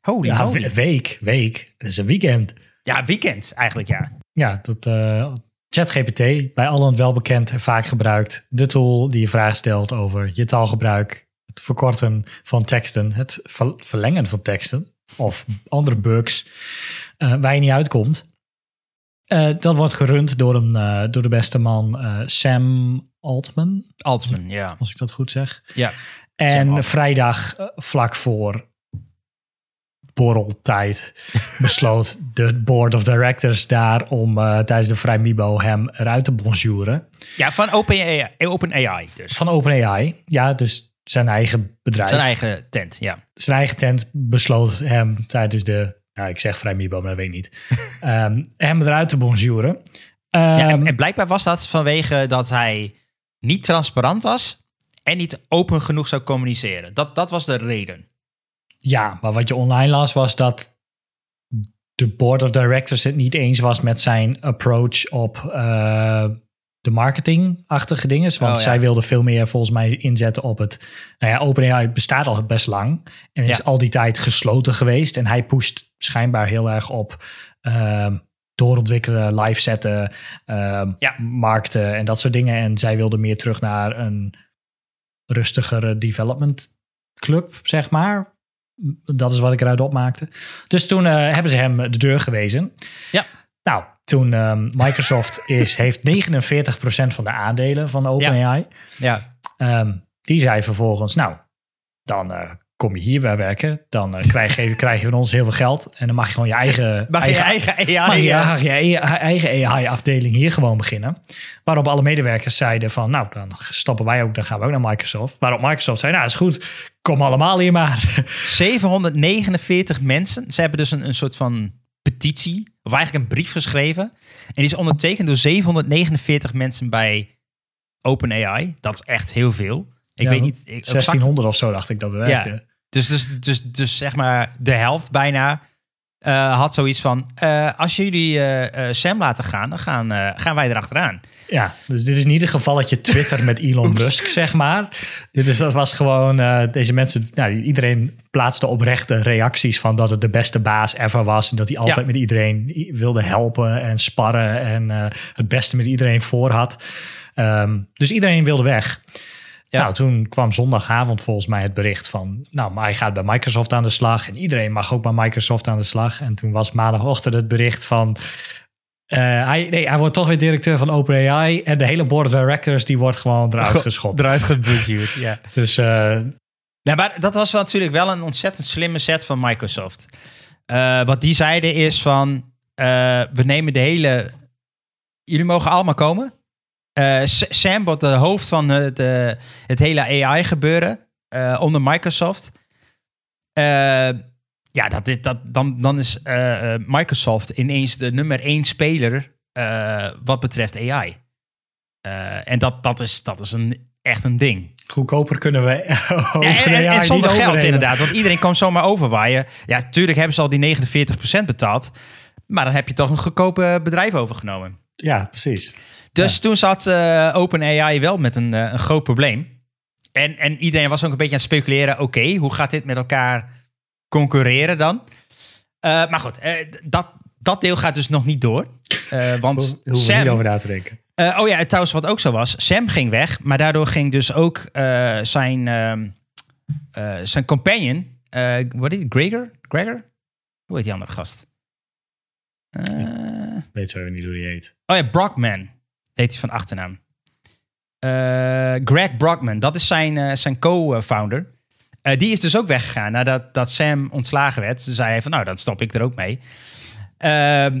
Holy ja, week, week. Is een weekend. Ja, weekend eigenlijk, ja. Ja, dat uh, ChatGPT, bij allen wel bekend en vaak gebruikt. De tool die je vragen stelt over je taalgebruik, het verkorten van teksten, het verlengen van teksten of andere bugs uh, waar je niet uitkomt. Uh, dat wordt gerund door, een, door de beste man Sam Altman. Altman, ja. Als ik dat goed zeg. Ja. En vrijdag, vlak voor borreltijd besloot de board of directors daar om tijdens de Vrijmibo hem eruit te bonjouren. Ja, van OpenAI, OpenAI dus. Van OpenAI, ja, dus zijn eigen bedrijf. Zijn eigen tent, ja. Zijn eigen tent besloot hem tijdens de, nou ik zeg Vrijmibo, maar dat weet ik niet, um, hem eruit te bonjouren. Um, ja, en, en blijkbaar was dat vanwege dat hij niet transparant was en niet open genoeg zou communiceren. Dat, dat was de reden. Ja, maar wat je online las was dat de board of directors het niet eens was met zijn approach op uh, de marketingachtige dingen. Want oh, zij wilden veel meer volgens mij inzetten op het. Nou ja, OpenAI bestaat al best lang en is al die tijd gesloten geweest. En hij pusht schijnbaar heel erg op. Uh, doorontwikkelen, live zetten, uh, ja. markten en dat soort dingen. En zij wilden meer terug naar een rustigere development club, zeg maar. Dat is wat ik eruit opmaakte. Dus toen uh, hebben ze hem de deur gewezen. Ja. Nou, toen um, Microsoft is, heeft 49% van de aandelen van OpenAI. Ja. ja. Um, die zei vervolgens, nou, dan uh, kom je hier weer werken. Dan uh, krijg, je, krijg je van ons heel veel geld. En dan mag je gewoon je eigen... Mag eigen, je eigen AI... Mag je, ja. je eigen AI-afdeling hier gewoon beginnen. Waarop alle medewerkers zeiden van... Nou, dan stoppen wij ook. Dan gaan we ook naar Microsoft. Waarop Microsoft zei, nou, is goed. Kom allemaal hier maar. 749 mensen. Ze hebben dus een, een soort van petitie... Of eigenlijk een brief geschreven. En die is ondertekend door 749 mensen bij OpenAI. Dat is echt heel veel. Ik ja, weet niet. Ik, 1600 of zo dacht ik dat werkte. Ja, dus, dus, dus, dus zeg maar de helft bijna uh, had zoiets van: uh, als jullie uh, Sam laten gaan, dan gaan, gaan wij erachteraan. Ja, dus dit is niet een gevalletje Twitter met Elon Musk, zeg maar. Dit is, dat was gewoon, deze mensen, nou, iedereen plaatste oprechte reacties van dat het de beste baas ever was. En dat hij altijd ja. met iedereen wilde helpen en sparren en het beste met iedereen voor had. Um, dus iedereen wilde weg. Ja. Nou, toen kwam zondagavond volgens mij het bericht van... nou, maar hij gaat bij Microsoft aan de slag... en iedereen mag ook bij Microsoft aan de slag. En toen was maandagochtend het bericht van... Uh, hij, nee, hij wordt toch weer directeur van OpenAI... en de hele board of directors die wordt gewoon eruit geschopt. eruit gebudgeerd, ja. Dus... Uh, ja, maar dat was natuurlijk wel een ontzettend slimme set van Microsoft. Uh, wat die zeiden is van... we nemen de hele... Jullie mogen allemaal komen... Uh, Sam wordt de hoofd van het, uh, het hele AI-gebeuren uh, onder Microsoft. ja, dat, dit, dat, dan, dan is Microsoft ineens de nummer één speler wat betreft AI. en dat, dat is, dat is een, echt een ding. Goedkoper kunnen we. ja, en, en, zonder geld inderdaad, want iedereen komt zomaar overwaaien. Ja, tuurlijk hebben ze al die 49% betaald. Maar dan heb je toch een goedkope bedrijf overgenomen. Ja, precies. Dus toen zat uh, OpenAI wel met een, uh, een groot probleem. En, en iedereen was ook een beetje aan het speculeren: oké, hoe gaat dit met elkaar concurreren dan? Uh, maar goed, dat, dat deel gaat dus nog niet door. want hoe, Sam, niet over na te denken. oh ja, trouwens, wat ook zo was: Sam ging weg, maar daardoor ging dus ook zijn, ehm, zijn companion, wat is het, Gregor? Gregor? Hoe heet die andere gast? weet zo niet hoe die heet. Oh ja, Brockman heet hij van achternaam. Uh, Greg Brockman, dat is zijn, uh, zijn co-founder. Uh, die is dus ook weggegaan nadat dat Sam ontslagen werd. Dus zei hij van, nou, dan stop ik er ook mee. Ehm,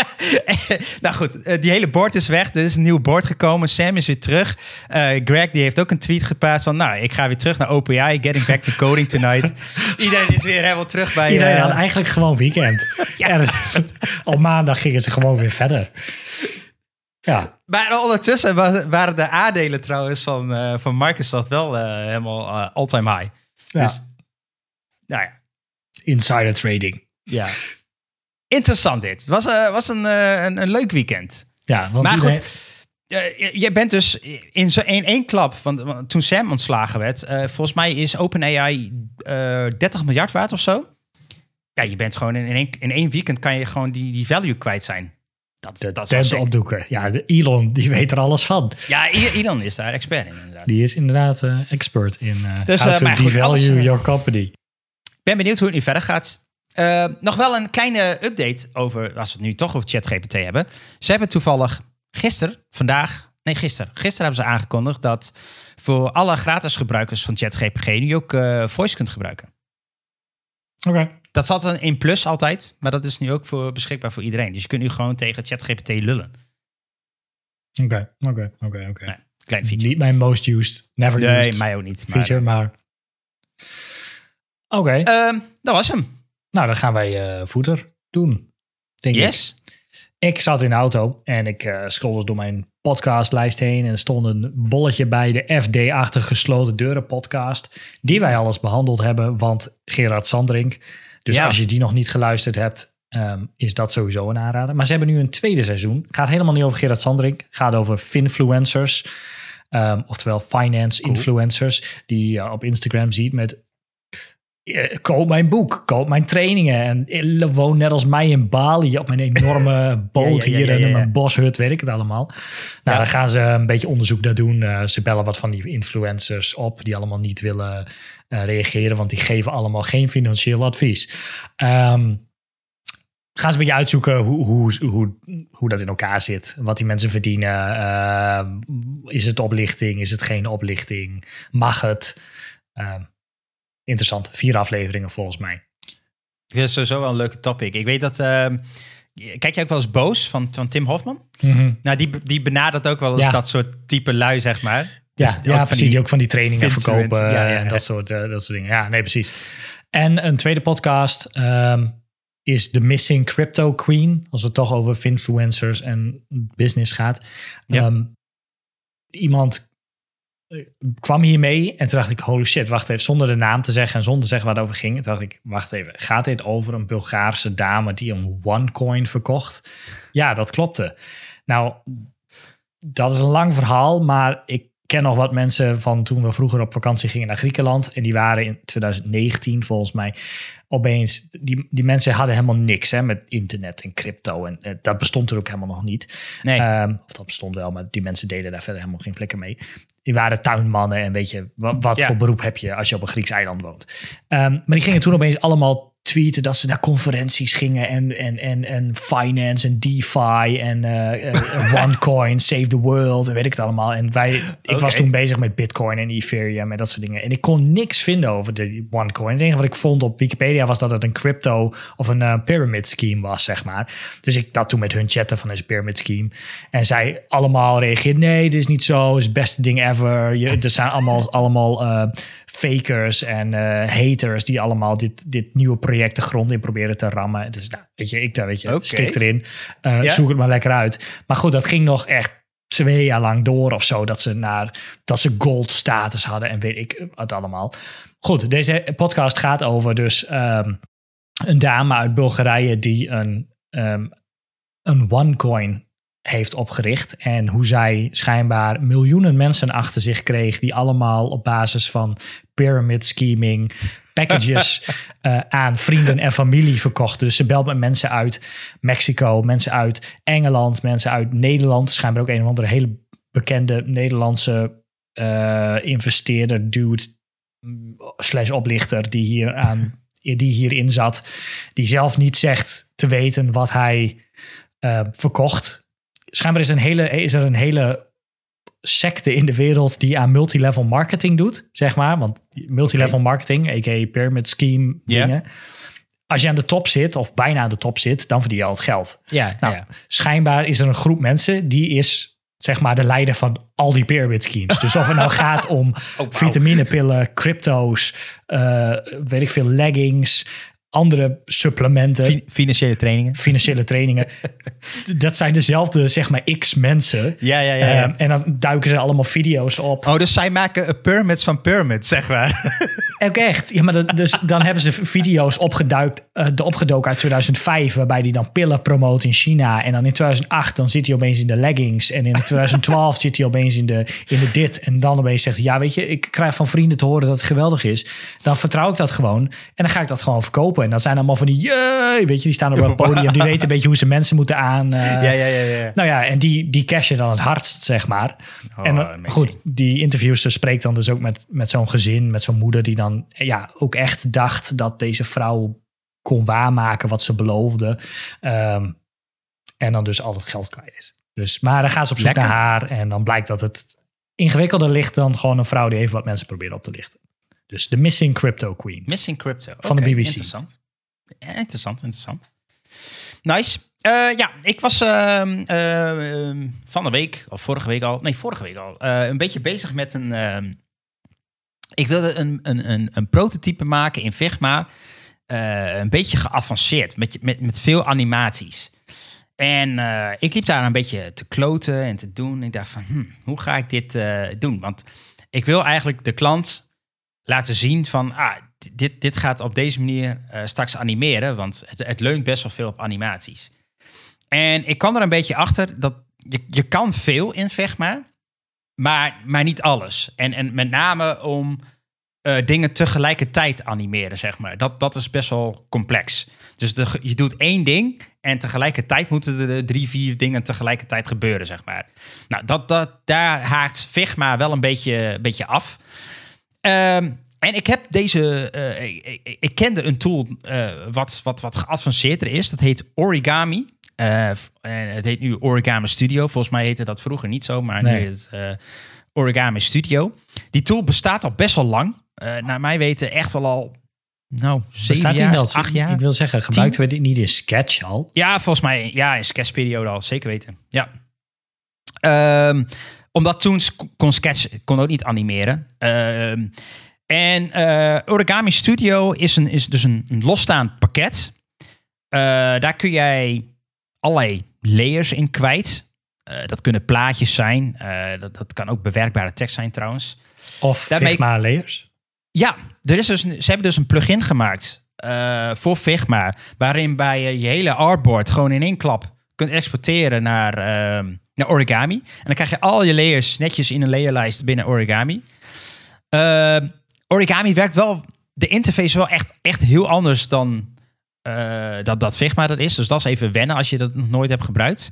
nou goed, die hele board is weg. Er is een nieuw board gekomen. Sam is weer terug. Greg die heeft ook een tweet geplaatst van... nou, ik ga weer terug naar OpenAI. Getting back to coding tonight. Iedereen is weer helemaal terug bij... Iedereen had eigenlijk gewoon weekend. ja. Op maandag gingen ze gewoon weer verder. Ja. Maar ondertussen waren de aandelen trouwens van, uh, van Microsoft wel uh, helemaal uh, all-time high. Ja. Dus, nou ja. Insider trading. Ja. Interessant dit. Het was, was een, een, een, leuk weekend. Ja, want maar goed, je bent dus in, zo, in één klap, van, toen Sam ontslagen werd, volgens mij is OpenAI 30 miljard waard of zo. ja, je bent gewoon in één, in één weekend kan je gewoon die, die value kwijt zijn. Dat, de dat tent opdoeken. Ja, de Elon, die weet er alles van. Ja, Elon is daar expert in inderdaad. Die is inderdaad uh, expert in uh, dus, how uh, to devalue your company. ben benieuwd hoe het nu verder gaat. nog wel een kleine update over, als we het nu toch over ChatGPT hebben. Ze hebben toevallig gisteren, vandaag, nee gisteren, gisteren hebben ze aangekondigd dat voor alle gratis gebruikers van ChatGPT nu ook voice kunt gebruiken. Oké. Dat zat een in plus altijd, maar dat is nu ook voor, beschikbaar voor iedereen. Dus je kunt nu gewoon tegen ChatGPT lullen. Oké, oké, oké, oké. Klein feature. Niet mijn most used, never nee, used mij ook niet. Feature, maar... Oké. Ehm, dat was hem. Nou, dan gaan wij uh, voeter doen, denk yes. ik. Ik zat in de auto en ik uh, scrollde door mijn podcastlijst heen. En er stond een bolletje bij de FD-achtige gesloten deuren podcast. Die wij alles behandeld hebben, want Gerard Sandring dus als je die nog niet geluisterd hebt, ehm, is dat sowieso een aanrader. Maar ze hebben nu een tweede seizoen. Gaat helemaal niet over Gerard Sandring. Gaat over finfluencers. Um, oftewel finance influencers. Die je op Instagram ziet met koop mijn boek, koop mijn trainingen. En eh, woon net als mij in Bali op mijn enorme boot hier in mijn boshut, weet ik het allemaal. Nou, dan gaan ze een beetje onderzoek naar doen. Uh, ze bellen wat van die influencers op die allemaal niet willen reageren, want die geven allemaal geen financieel advies. Um, gaan ze een beetje uitzoeken hoe, hoe, hoe, hoe dat in elkaar zit. Wat die mensen verdienen. Ehm, is het oplichting? Is het geen oplichting? Mag het? Uh, interessant. Vier afleveringen volgens mij. Het is sowieso wel een leuke topic. Ik weet dat... Uh, kijk jij ook wel eens Boos van, van Tim Hofman? Mm Nou, die, die benadert ook wel eens dat soort type lui, zeg maar. Ja, dus ja precies. Die ook van die trainingen verkopen ja, ja, en dat, soort, uh, dat soort dingen. Ja, nee, precies. En een tweede podcast um, is The Missing Crypto Queen. Als het toch over influencers en business gaat. Um, iemand kwam hiermee en toen dacht ik, holy shit, wacht even, zonder de naam te zeggen en zonder te zeggen waar het over ging. Toen dacht ik, wacht even, gaat dit over een Bulgaarse dame die een OneCoin verkocht? Ja, dat klopte. Nou, dat is een lang verhaal, maar ik ken nog wat mensen van toen we vroeger op vakantie gingen naar Griekenland. En die waren in 2019 volgens mij opeens. Die, die mensen hadden helemaal niks hè, met internet en crypto. En uh, dat bestond er ook helemaal nog niet. Nee. Um, of dat bestond wel, maar die mensen deden daar verder helemaal geen plekken mee. Die waren tuinmannen en weet je, wat, wat voor beroep heb je als je op een Grieks eiland woont. Um, maar die gingen toen opeens allemaal tweeten dat ze naar conferenties gingen en, en, en, en finance en DeFi en uh, OneCoin, Save the World en weet ik het allemaal. En wij, ik was toen bezig met Bitcoin en Ethereum en dat soort dingen. En ik kon niks vinden over de OneCoin. Het enige wat ik vond op Wikipedia was dat het een crypto of een uh, pyramid scheme was, zeg maar. Dus ik dat toen met hun chatten van deze pyramid scheme. En zij allemaal reageerden, nee, dit is niet zo, het is het beste ding ever. Je, er zijn allemaal, allemaal uh, fakers en uh, haters die allemaal dit, dit nieuwe project de grond in proberen te rammen. Dus nou, weet je, ik daar weet je, okay. stik erin. Uh, Zoek het maar lekker uit. Maar goed, dat ging nog echt twee jaar lang door of zo. Dat ze, naar, dat ze gold status hadden en weet ik het allemaal. Goed, deze podcast gaat over dus um, een dame uit Bulgarije die een, um, een OneCoin heeft opgericht. En hoe zij schijnbaar miljoenen mensen achter zich kreeg. Die allemaal op basis van pyramid scheming packages uh, aan vrienden en familie verkocht. Dus ze belt met mensen uit Mexico, mensen uit Engeland, mensen uit Nederland. Schijnbaar ook een of andere hele bekende Nederlandse uh, investeerder, dude, slash oplichter, die hier aan die hierin zat, die zelf niet zegt te weten wat hij uh, verkocht schijnbaar is, een hele, is er een hele secte in de wereld die aan multilevel marketing doet, zeg maar. Want multilevel okay. marketing, a.k.a. pyramid scheme dingen. Als je aan de top zit, of bijna aan de top zit, dan verdien je al het geld. Ja, nou, ja. schijnbaar is er een groep mensen die is zeg maar de leider van al die pyramid schemes. Dus of het nou gaat om oh, wow. vitaminepillen, crypto's, uh, weet ik veel, leggings, andere supplementen. financiële trainingen. Financiële trainingen. dat zijn dezelfde, zeg maar, x mensen. Ja, ja, ja. Um, en dan duiken ze allemaal video's op. Oh, dus zij maken pyramids van pyramids, zeg maar. Ook echt. Ja, maar dus dan hebben ze video's opgeduikt, uh, de opgedoken uit 2005, waarbij die dan pillen promoot in China. En dan in 2008 dan zit hij opeens in de leggings. En in 2012 zit hij opeens in de, in de dit. En dan opeens zegt hij, ja weet je, ik krijg van vrienden te horen dat het geweldig is. Dan vertrouw ik dat gewoon. En dan ga ik dat gewoon verkopen. En dat zijn allemaal van die, jee, weet je, die staan op het podium. Die weten een beetje hoe ze mensen moeten aan. Uh, ja, ja, ja, ja. Nou ja, en die, die cashen dan het hardst, zeg maar. Oh, en uh, goed, die interviewster spreekt dan dus ook met, met zo'n gezin, met zo'n moeder die dan ja, ook echt dacht dat deze vrouw kon waarmaken wat ze beloofde. Ehm, en dan dus al het geld kwijt is. Dus, maar dan gaat ze op zoek naar haar en dan blijkt dat het ingewikkelder ligt dan gewoon een vrouw die even wat mensen probeert op te lichten. Dus de Missing Crypto Queen. Missing Crypto. Van de BBC. Interessant. interessant, interessant. Nice. Uh, ja, ik was uh, uh, van de week, of vorige week al, nee, vorige week al, eh, een beetje bezig met een. Ehm, ik wilde een, een, een, een prototype maken in Figma, een beetje geavanceerd, met, met, met veel animaties. En ik liep daar een beetje te kloten en te doen. Ik dacht van, hm, hoe ga ik dit doen? Want ik wil eigenlijk de klant laten zien van, ah, dit, dit gaat op deze manier straks animeren, want het, het leunt best wel veel op animaties. En ik kwam er een beetje achter dat je, je kan veel in Vegma, maar, maar niet alles. En, en met name om uh, dingen tegelijkertijd animeren, zeg maar. Dat, dat is best wel complex. Dus de, je doet één ding en tegelijkertijd moeten er drie, vier dingen tegelijkertijd gebeuren, zeg maar. Nou, dat, dat, daar haakt Figma wel een beetje, beetje af. Um, en ik heb deze, uh, ik, ik, kende een tool uh, wat, wat, wat geavanceerder is. Dat heet Origami. Uh, en het heet nu Origami Studio. Volgens mij heette dat vroeger niet zo, maar nee. nu is het Origami Studio. Die tool bestaat al best wel lang. Naar mij weten echt wel al, nou, zeven jaar, dat? acht jaar. Ik wil zeggen, gebruikten we dit niet in Sketch al? Ja, volgens mij, ja, in Sketch-periode al, zeker weten. Ja. Um, omdat toen kon Sketch kon ook niet animeren. Um, en Origami Studio is, een, is dus een, een losstaand pakket. daar kun jij allerlei layers in kwijt. Uh, dat kunnen plaatjes zijn. Uh, dat, dat kan ook bewerkbare tekst zijn trouwens. Of Daarmee... Figma layers? Ja, er is dus ze hebben dus een plugin gemaakt uh, voor Figma. Waarin bij je hele artboard gewoon in één klap kunt exporteren naar, naar Origami. En dan krijg je al je layers netjes in een layerlijst binnen Origami. origami werkt wel, de interface is wel echt, echt heel anders dan uh, dat, dat Figma dat is. Dus dat is even wennen als je dat nog nooit hebt gebruikt.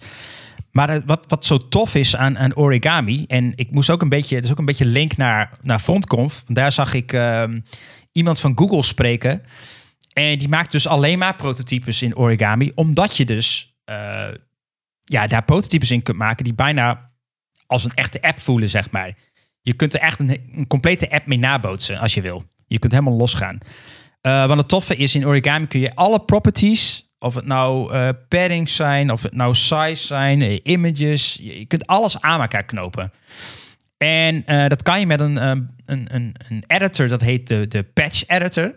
Maar wat, wat zo tof is aan, aan origami, en ik moest ook een beetje, er is ook een beetje link naar, naar FrontConf. Daar zag ik uh, iemand van Google spreken. En die maakt dus alleen maar prototypes in origami, omdat je dus uh, ja, daar prototypes in kunt maken die bijna als een echte app voelen, zeg maar. Je kunt er echt een, een complete app mee nabootsen als je wil. Je kunt helemaal losgaan. Uh, want het toffe is, in origami kun je alle properties, of het nou uh, paddings zijn, of het nou size zijn, images, je kunt alles aan elkaar knopen. En dat kan je met een, een, een, een editor, dat heet de, de patch editor.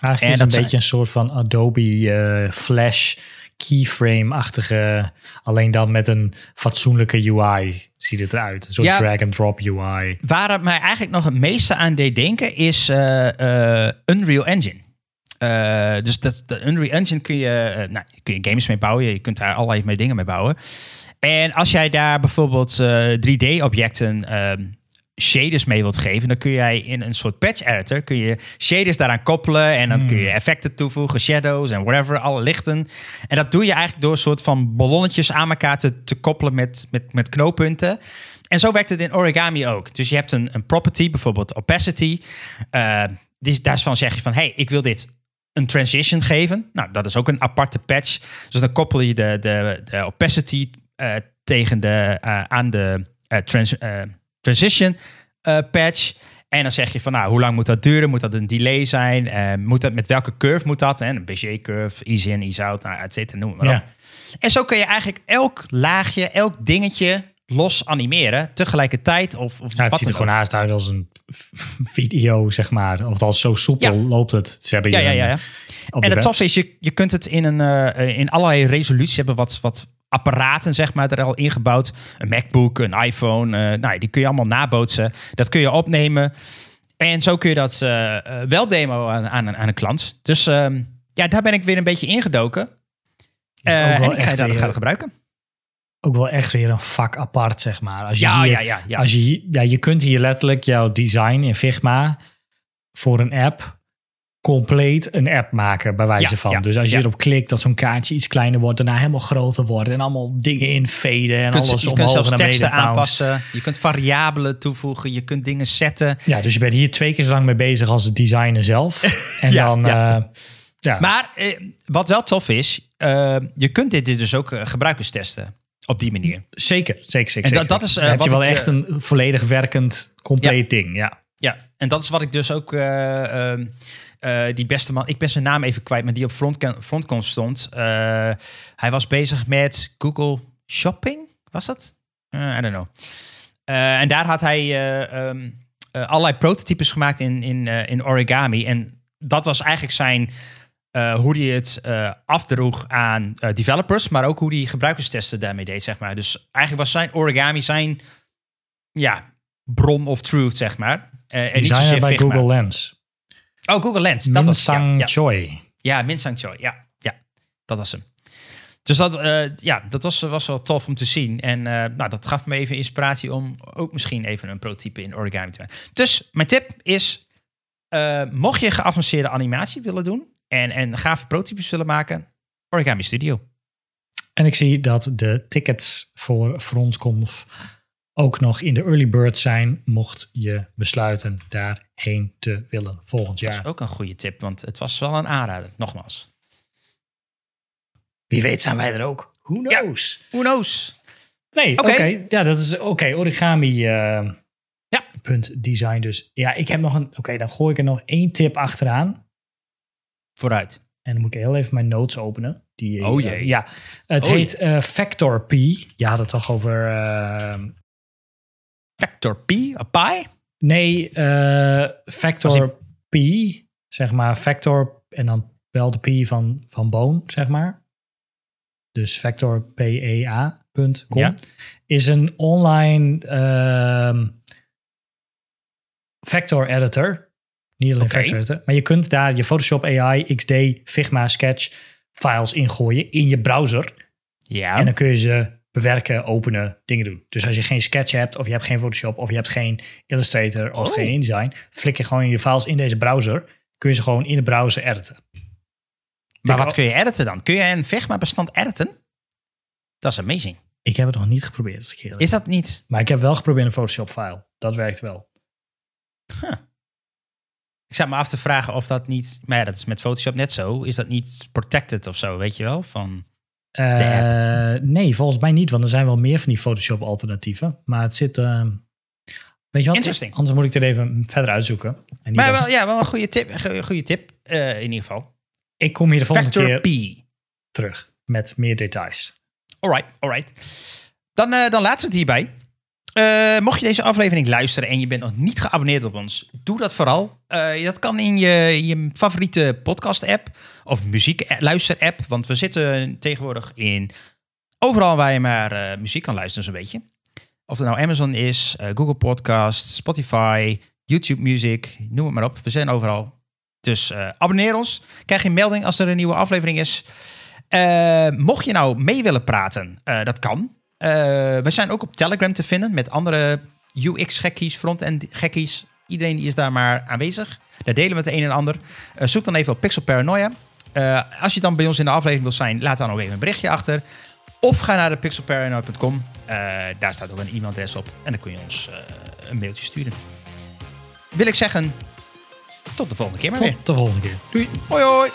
Eigenlijk en is dat een beetje een soort van Adobe Flash keyframe-achtige, alleen dan met een fatsoenlijke UI ziet het eruit. Een soort drag-and-drop UI. Waar het mij eigenlijk nog het meeste aan deed denken is uh, Unreal Engine. Uh, dus dat, de Unreal Engine kun je, nou, kun je games mee bouwen. Je kunt daar allerlei mee dingen mee bouwen. En als jij daar bijvoorbeeld 3D-objecten ehm, shaders mee wilt geven, dan kun jij in een soort patch editor kun je shaders daaraan koppelen en dan kun je hmm. effecten toevoegen, shadows en whatever, alle lichten. En dat doe je eigenlijk door een soort van ballonnetjes aan elkaar te, te koppelen met, met, met knooppunten. En zo werkt het in origami ook. Dus je hebt een, een property, bijvoorbeeld opacity. Uh, die, daarvan zeg je van, hey, ik wil dit een transition geven. Nou, dat is ook een aparte patch. Dus dan koppel je de, de, de opacity uh, tegen de, uh, aan de trans, transition uh, patch. En dan zeg je van, nou, hoe lang moet dat duren? Moet dat een delay zijn? Uh, moet dat, met welke curve moet dat? Hè? Een Bézier-curve, easy in, easy out, nou, et cetera, noem maar op. En zo kun je eigenlijk elk laagje, elk dingetje los animeren tegelijkertijd. Of, of ja, het ziet er gewoon haast uit als een video, zeg maar. Of als zo soepel loopt het. Ze hebben ja, ja, ja, ja. En het tof is, je, je kunt het in, een, uh, in allerlei resoluties hebben wat, wat apparaten zeg maar, er al ingebouwd. Een MacBook, een iPhone, uh, nou, die kun je allemaal nabootsen. Dat kun je opnemen. En zo kun je dat wel demo aan, aan, aan een klant. Dus ehm, ja, daar ben ik weer een beetje ingedoken. en ik ga het gaan gebruiken ook wel echt weer een vak apart, zeg maar. Als je ja, hier, ja, ja, ja. Als je, ja, je kunt hier letterlijk jouw design in Figma voor een app compleet een app maken, bij wijze van. dus als je erop klikt, dat zo'n kaartje iets kleiner wordt, daarna helemaal groter wordt en allemaal dingen infaden en alles je omhoog kunt en teksten aanpassen. Je kunt variabelen toevoegen, je kunt dingen zetten. Ja, dus je bent hier twee keer zo lang mee bezig als de designer zelf. en dan... ja. Uh, ja. Maar eh, wat wel tof is, uh, je kunt dit dus ook uh, gebruikers testen. Op die manier. Zeker, zeker, zeker. En dat, dat is uh, heb je wel echt een volledig werkend, compleet ding. Ja. ja, en dat is wat ik dus ook. Uh, uh, die beste man, ik ben zijn naam even kwijt, maar die op front, frontcon stond. hij was bezig met Google Shopping, was dat? I don't know. en daar had hij um, allerlei prototypes gemaakt in, in, in origami. En dat was eigenlijk zijn hoe hij het afdroeg aan developers, maar ook hoe hij gebruikerstesten daarmee deed, zeg maar. Dus eigenlijk was zijn origami zijn ja, bron of truth, zeg maar. Uh, en bij Google Lens. Oh, Google Lens. Dat Min Sang ja. Choi. Ja, Min Sang Choi. Ja, ja, dat was hem. Dus dat, ja, dat was, was wel tof om te zien. En nou, dat gaf me even inspiratie om ook misschien even een prototype in origami te maken. Dus mijn tip is, mocht je geavanceerde animatie willen doen, en, en gave prototypes willen maken, Origami Studio. En ik zie dat de tickets voor FrontConf ook nog in de early bird zijn, mocht je besluiten daarheen te willen volgend jaar. Dat is ook een goede tip, want het was wel een aanrader, nogmaals. Wie weet zijn wij er ook. Who knows? who knows? Nee, oké. Ja, dat is oké. origami uh, ja. punt design dus. Ja, ik heb nog een... Oké, dan gooi ik er nog één tip achteraan. Vooruit. En dan moet ik heel even mijn notes openen. Die, oh jee. Uh, ja, het oh heet uh, Factor P. Je had het toch over... Factor P? Pi? Nee, uh, Factor P. Zeg maar Factor en dan wel de P van, van Boon, zeg maar. Dus factorpea.com ja. is een online uh, factor editor niet alleen okay. zetten. Maar je kunt daar je Photoshop AI, XD, Figma, Sketch files ingooien in je browser. Ja. En dan kun je ze bewerken, openen, dingen doen. Dus als je geen Sketch hebt, of je hebt geen Photoshop, of je hebt geen Illustrator, of oh. geen InDesign, flik je gewoon je files in deze browser. Kun je ze gewoon in de browser editen. Maar wat kun je editen dan? Kun je een Figma bestand editen? Dat is amazing. Ik heb het nog niet geprobeerd. Is dat niet? Maar ik heb wel geprobeerd een Photoshop file. Dat werkt wel. Huh. Ik zat me af te vragen of dat niet, maar ja, dat is met Photoshop net zo. Is dat niet protected of zo, weet je wel? Van uh, nee, volgens mij niet, want er zijn wel meer van die Photoshop alternatieven. Maar het zit. Uh, weet je wat? Interesting. Anders moet ik er even verder uitzoeken. En maar wel, ja, wel een goede tip, goede tip uh, in ieder geval. Ik kom hier de volgende Factor keer P. terug met meer details. Alright, alright. Dan, dan laten we het hierbij. Uh, mocht je deze aflevering luisteren en je bent nog niet geabonneerd op ons, doe dat vooral. Uh, dat kan in je, je favoriete podcast-app of muziek-luister-app. Want we zitten tegenwoordig in overal waar je maar uh, muziek kan luisteren, zo'n beetje. Of het nou Amazon is, Google Podcasts, Spotify, YouTube Music, noem het maar op. We zijn overal. Dus abonneer ons. Krijg je een melding als er een nieuwe aflevering is. mocht je nou mee willen praten, dat kan. Uh, we zijn ook op Telegram te vinden met andere UX-gekkies, front-end gekkies. Iedereen die is daar maar aanwezig. Daar delen we het een en ander. Uh, zoek dan even op Pixel Paranoia. Uh, als je dan bij ons in de aflevering wil zijn, laat dan ook even een berichtje achter. Of ga naar de pixelparanoia.com. daar staat ook een e-mailadres op. En dan kun je ons een mailtje sturen. Wil ik zeggen, tot de volgende keer maar tot weer. Tot de volgende keer. Doei. Hoi hoi.